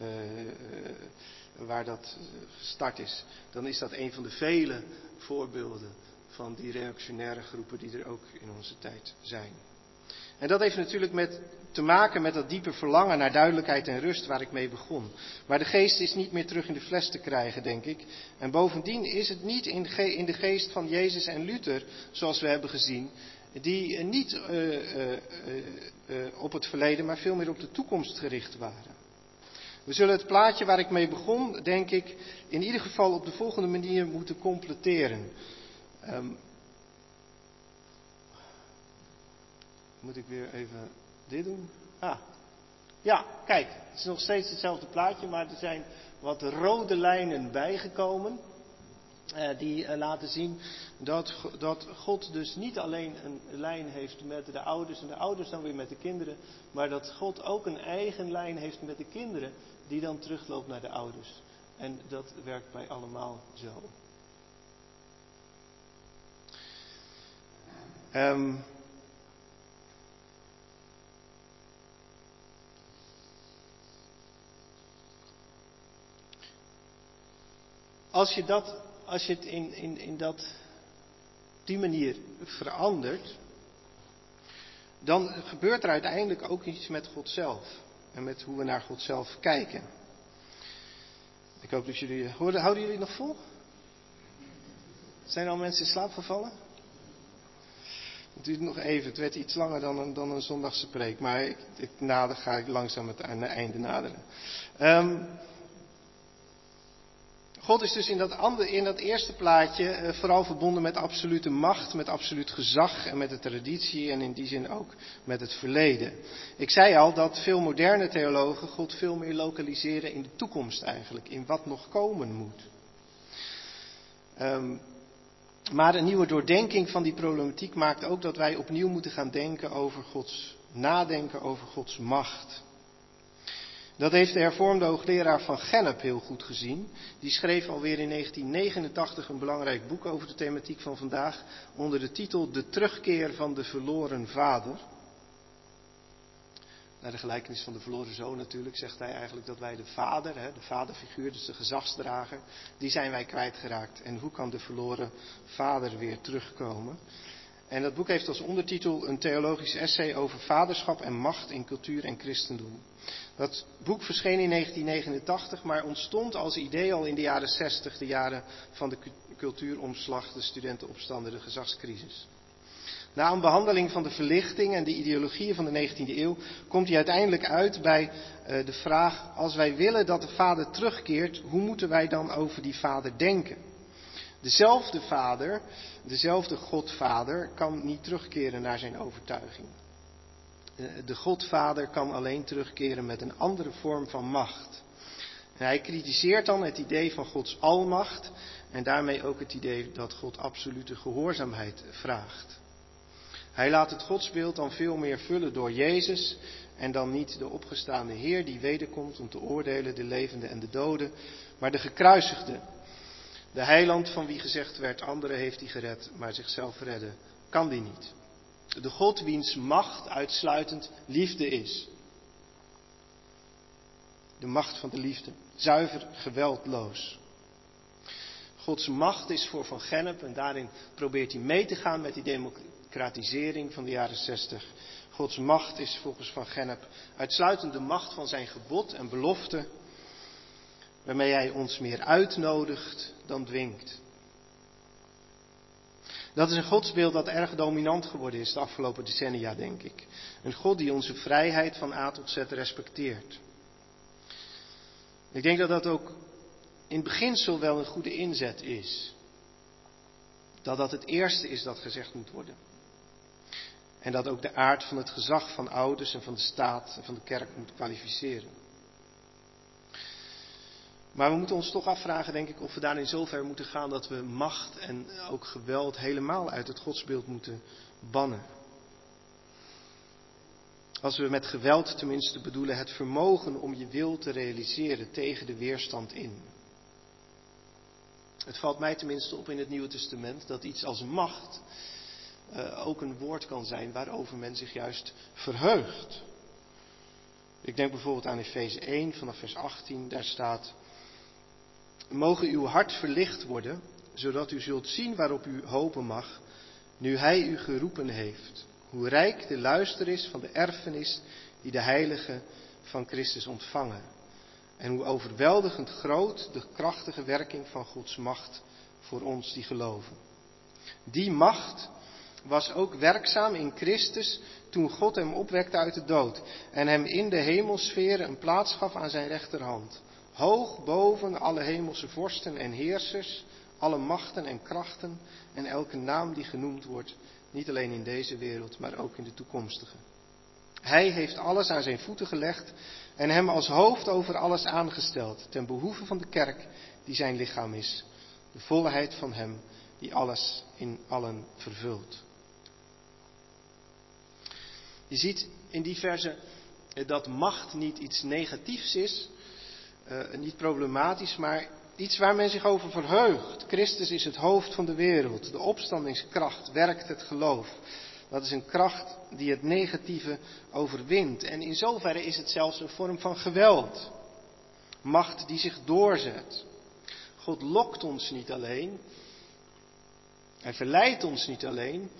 uh, uh, waar dat gestart is. Dan is dat een van de vele voorbeelden van die reactionaire groepen die er ook in onze tijd zijn. En dat heeft natuurlijk met, te maken met dat diepe verlangen naar duidelijkheid en rust waar ik mee begon. Maar de geest is niet meer terug in de fles te krijgen, denk ik. En bovendien is het niet in de, geest van Jezus en Luther, zoals we hebben gezien, die niet uh, uh, uh, op het verleden, maar veel meer op de toekomst gericht waren. We zullen het plaatje waar ik mee begon, denk ik, in ieder geval op de volgende manier moeten completeren. Um, moet ik weer even dit doen? Ah, ja, kijk, het is nog steeds hetzelfde plaatje, maar er zijn wat rode lijnen bijgekomen. Uh, die uh, laten zien dat, dat God dus niet alleen een lijn heeft met de ouders en de ouders dan weer met de kinderen, maar dat God ook een eigen lijn heeft met de kinderen die dan terugloopt naar de ouders. En dat werkt bij allemaal zo. Um, als je, dat, als je het in, in, in dat, die manier verandert, dan gebeurt er uiteindelijk ook iets met God zelf. En met hoe we naar God zelf kijken. Ik hoop dat jullie. Houden jullie nog vol? Zijn al mensen in slaap gevallen? Het duurt nog even. Het werd iets langer dan een, dan een zondagse preek. Maar ik, ik nader, ga ik langzaam het einde naderen. Um, God is dus in dat, andere, in dat eerste plaatje eh, vooral verbonden met absolute macht, met absoluut gezag en met de traditie en in die zin ook met het verleden. Ik zei al dat veel moderne theologen God veel meer lokaliseren in de toekomst eigenlijk, in wat nog komen moet. Um, maar een nieuwe doordenking van die problematiek maakt ook dat wij opnieuw moeten gaan denken over Gods nadenken over Gods macht. Dat heeft de hervormde hoogleraar van Gennep heel goed gezien. Die schreef alweer in 1989 een belangrijk boek over de thematiek van vandaag onder de titel De terugkeer van de verloren vader. Naar de gelijkenis van de verloren zoon natuurlijk zegt hij eigenlijk dat wij de vader, de vaderfiguur, dus de gezagsdrager, die zijn wij kwijtgeraakt. En hoe kan de verloren vader weer terugkomen? En dat boek heeft als ondertitel een theologisch essay over vaderschap en macht in cultuur en christendom. Dat boek verscheen in 1989, maar ontstond als idee al in de jaren 60, de jaren van de cultuuromslag, de studentenopstanden, de gezagscrisis. Na een behandeling van de verlichting en de ideologieën van de 19e eeuw komt hij uiteindelijk uit bij uh, de vraag: als wij willen dat de vader terugkeert, hoe moeten wij dan over die vader denken? Dezelfde vader, dezelfde Godvader, kan niet terugkeren naar zijn overtuiging. Eh, de Godvader kan alleen terugkeren met een andere vorm van macht. Hij kritiseert dan het idee van Gods almacht en daarmee ook het idee dat God absolute gehoorzaamheid vraagt. Hij laat het godsbeeld dan veel meer vullen door Jezus en dan niet de opgestaande Heer die wederkomt om te oordelen de levenden en de doden, maar de gekruisigde. De heiland van wie gezegd werd, anderen heeft hij gered, maar zichzelf redden kan die niet. De God wiens macht uitsluitend liefde is. De macht van de liefde, zuiver geweldloos. Gods macht is voor Van Gennep en daarin probeert hij mee te gaan met die democratisering van de jaren 60. Gods macht is volgens Van Gennep uitsluitend de macht van zijn gebod en belofte, waarmee hij ons meer uitnodigt dan dwingt. Dat is een godsbeeld dat erg dominant geworden is de afgelopen decennia, denk ik. Een God die onze vrijheid van A tot Z respecteert. Ik denk dat dat ook in beginsel wel een goede inzet is. Dat dat het eerste is dat gezegd moet worden. En dat ook de aard van het gezag van ouders en van de staat en van de kerk moet kwalificeren. Maar we moeten ons toch afvragen, denk ik, of we daarin zover moeten gaan dat we macht en ook geweld helemaal uit het godsbeeld moeten bannen. Als we met geweld tenminste bedoelen het vermogen om je wil te realiseren tegen de weerstand in. Het valt mij tenminste op in het Nieuwe Testament dat iets als macht uh, ook een woord kan zijn waarover men zich juist verheugt. Ik denk bijvoorbeeld aan Efeze 1 vanaf vers 18, daar staat. Mogen uw hart verlicht worden, zodat u zult zien waarop u hopen mag, nu Hij u geroepen heeft. Hoe rijk de luister is van de erfenis die de heiligen van Christus ontvangen. En hoe overweldigend groot de krachtige werking van Gods macht voor ons die geloven. Die macht was ook werkzaam in Christus toen God hem opwekte uit de dood en hem in de hemelsfeer een plaats gaf aan zijn rechterhand hoog boven alle hemelse vorsten en heersers, alle machten en krachten en elke naam die genoemd wordt, niet alleen in deze wereld, maar ook in de toekomstige. Hij heeft alles aan zijn voeten gelegd en hem als hoofd over alles aangesteld, ten behoeve van de kerk die zijn lichaam is. De volheid van hem die alles in allen vervult. Je ziet in die verse dat macht niet iets negatiefs is, uh, niet problematisch, maar iets waar men zich over verheugt. Christus is het hoofd van de wereld. De opstandingskracht werkt het geloof. Dat is een kracht die het negatieve overwint. En in zoverre is het zelfs een vorm van geweld. Macht die zich doorzet. God lokt ons niet alleen. Hij verleidt ons niet alleen.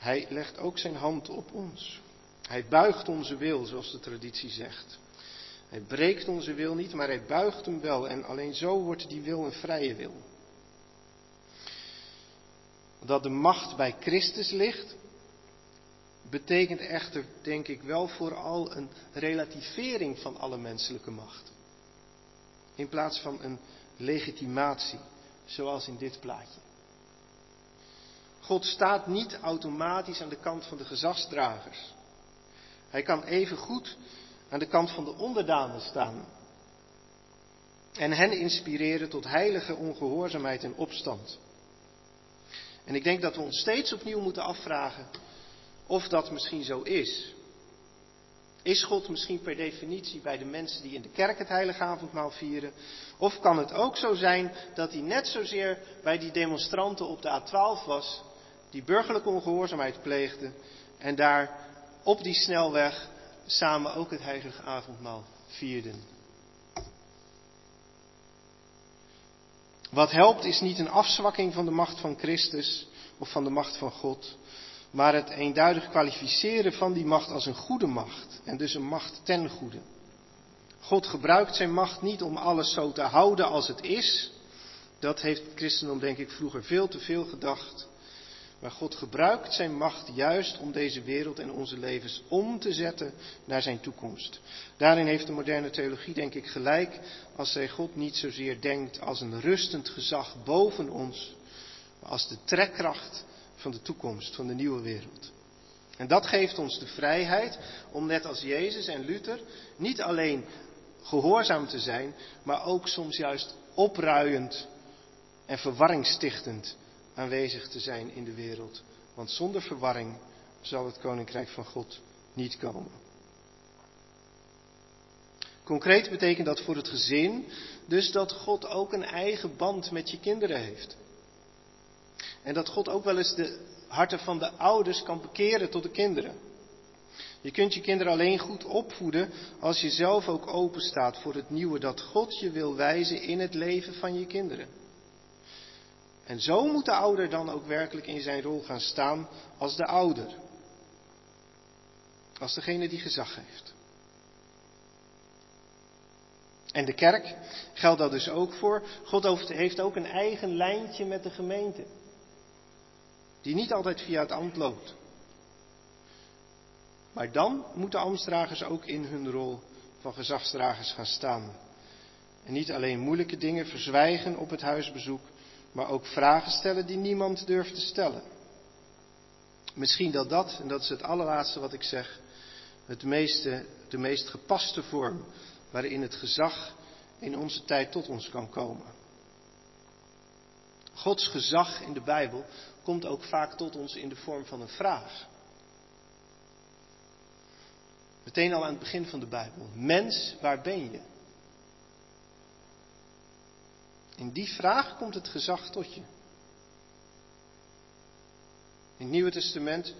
Hij legt ook zijn hand op ons. Hij buigt onze wil, zoals de traditie zegt. Hij breekt onze wil niet, maar hij buigt hem wel. En alleen zo wordt die wil een vrije wil. Dat de macht bij Christus ligt, betekent echter, denk ik, wel vooral een relativering van alle menselijke macht. In plaats van een legitimatie, zoals in dit plaatje. God staat niet automatisch aan de kant van de gezagsdragers. Hij kan even goed aan de kant van de onderdanen staan. En hen inspireren tot heilige ongehoorzaamheid en opstand. En ik denk dat we ons steeds opnieuw moeten afvragen of dat misschien zo is. Is God misschien per definitie bij de mensen die in de kerk het heilige avondmaal vieren? Of kan het ook zo zijn dat hij net zozeer bij die demonstranten op de A12 was, die burgerlijke ongehoorzaamheid pleegden en daar op die snelweg samen ook het heilige avondmaal vierden? Wat helpt is niet een afzwakking van de macht van Christus of van de macht van God, maar het eenduidig kwalificeren van die macht als een goede macht en dus een macht ten goede. God gebruikt zijn macht niet om alles zo te houden als het is. Dat heeft het christendom denk ik vroeger veel te veel gedacht. Maar God gebruikt zijn macht juist om deze wereld en onze levens om te zetten naar zijn toekomst. Daarin heeft de moderne theologie denk ik gelijk als zij God niet zozeer denkt als een rustend gezag boven ons, maar als de trekkracht van de toekomst, van de nieuwe wereld. En dat geeft ons de vrijheid om net als Jezus en Luther niet alleen gehoorzaam te zijn, maar ook soms juist opruiend en verwarringstichtend aanwezig te zijn in de wereld. Want zonder verwarring zal het koninkrijk van God niet komen. Concreet betekent dat voor het gezin dus dat God ook een eigen band met je kinderen heeft. En dat God ook wel eens de harten van de ouders kan bekeren tot de kinderen. Je kunt je kinderen alleen goed opvoeden als je zelf ook open staat voor het nieuwe dat God je wil wijzen in het leven van je kinderen. En zo moet de ouder dan ook werkelijk in zijn rol gaan staan als de ouder. Als degene die gezag heeft. En de kerk geldt dat dus ook voor. God heeft ook een eigen lijntje met de gemeente. Die niet altijd via het ambt loopt. Maar dan moeten ambtsdragers ook in hun rol van gezagsdragers gaan staan. En niet alleen moeilijke dingen verzwijgen op het huisbezoek, maar ook vragen stellen die niemand durft te stellen. Misschien dat dat, en dat is het allerlaatste wat ik zeg, het meeste, de meest gepaste vorm waarin het gezag in onze tijd tot ons kan komen. Gods gezag in de Bijbel komt ook vaak tot ons in de vorm van een vraag. Meteen al aan het begin van de Bijbel. Mens, waar ben je? In die vraag komt het gezag tot je. In het Nieuwe Testament,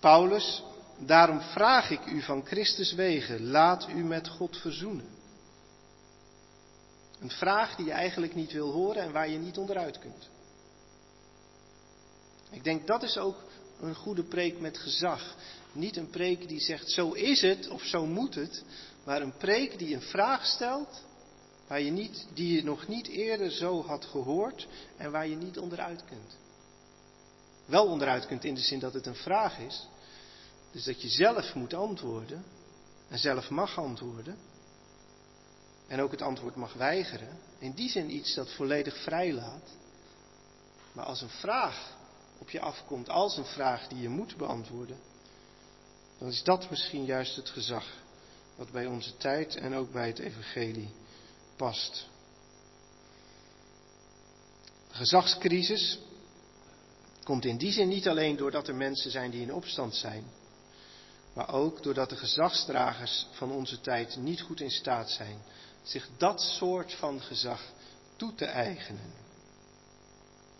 Paulus, daarom vraag ik u van Christus wegen, laat u met God verzoenen. Een vraag die je eigenlijk niet wil horen en waar je niet onderuit kunt. Ik denk dat is ook een goede preek met gezag. Niet een preek die zegt zo is het of zo moet het, maar een preek die een vraag stelt waar je niet, die je nog niet eerder zo had gehoord en waar je niet onderuit kunt. Wel onderuit kunt in de zin dat het een vraag is, dus dat je zelf moet antwoorden en zelf mag antwoorden en ook het antwoord mag weigeren. In die zin iets dat volledig vrij laat. Maar als een vraag op je afkomt, als een vraag die je moet beantwoorden, dan is dat misschien juist het gezag wat bij onze tijd en ook bij het evangelie past. De gezagscrisis komt in die zin niet alleen doordat er mensen zijn die in opstand zijn, maar ook doordat de gezagsdragers van onze tijd niet goed in staat zijn zich dat soort van gezag toe te eigenen.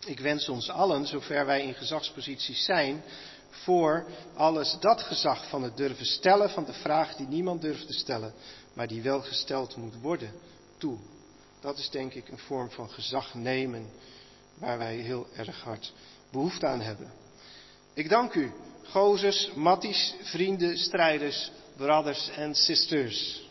Ik wens ons allen, zover wij in gezagsposities zijn, voor alles dat gezag van het durven stellen van de vraag die niemand durft te stellen, maar die wel gesteld moet worden, toe. Dat is denk ik een vorm van gezag nemen waar wij heel erg hard behoefte aan hebben. Ik dank u, gozers, matties, vrienden, strijders, brothers en sisters.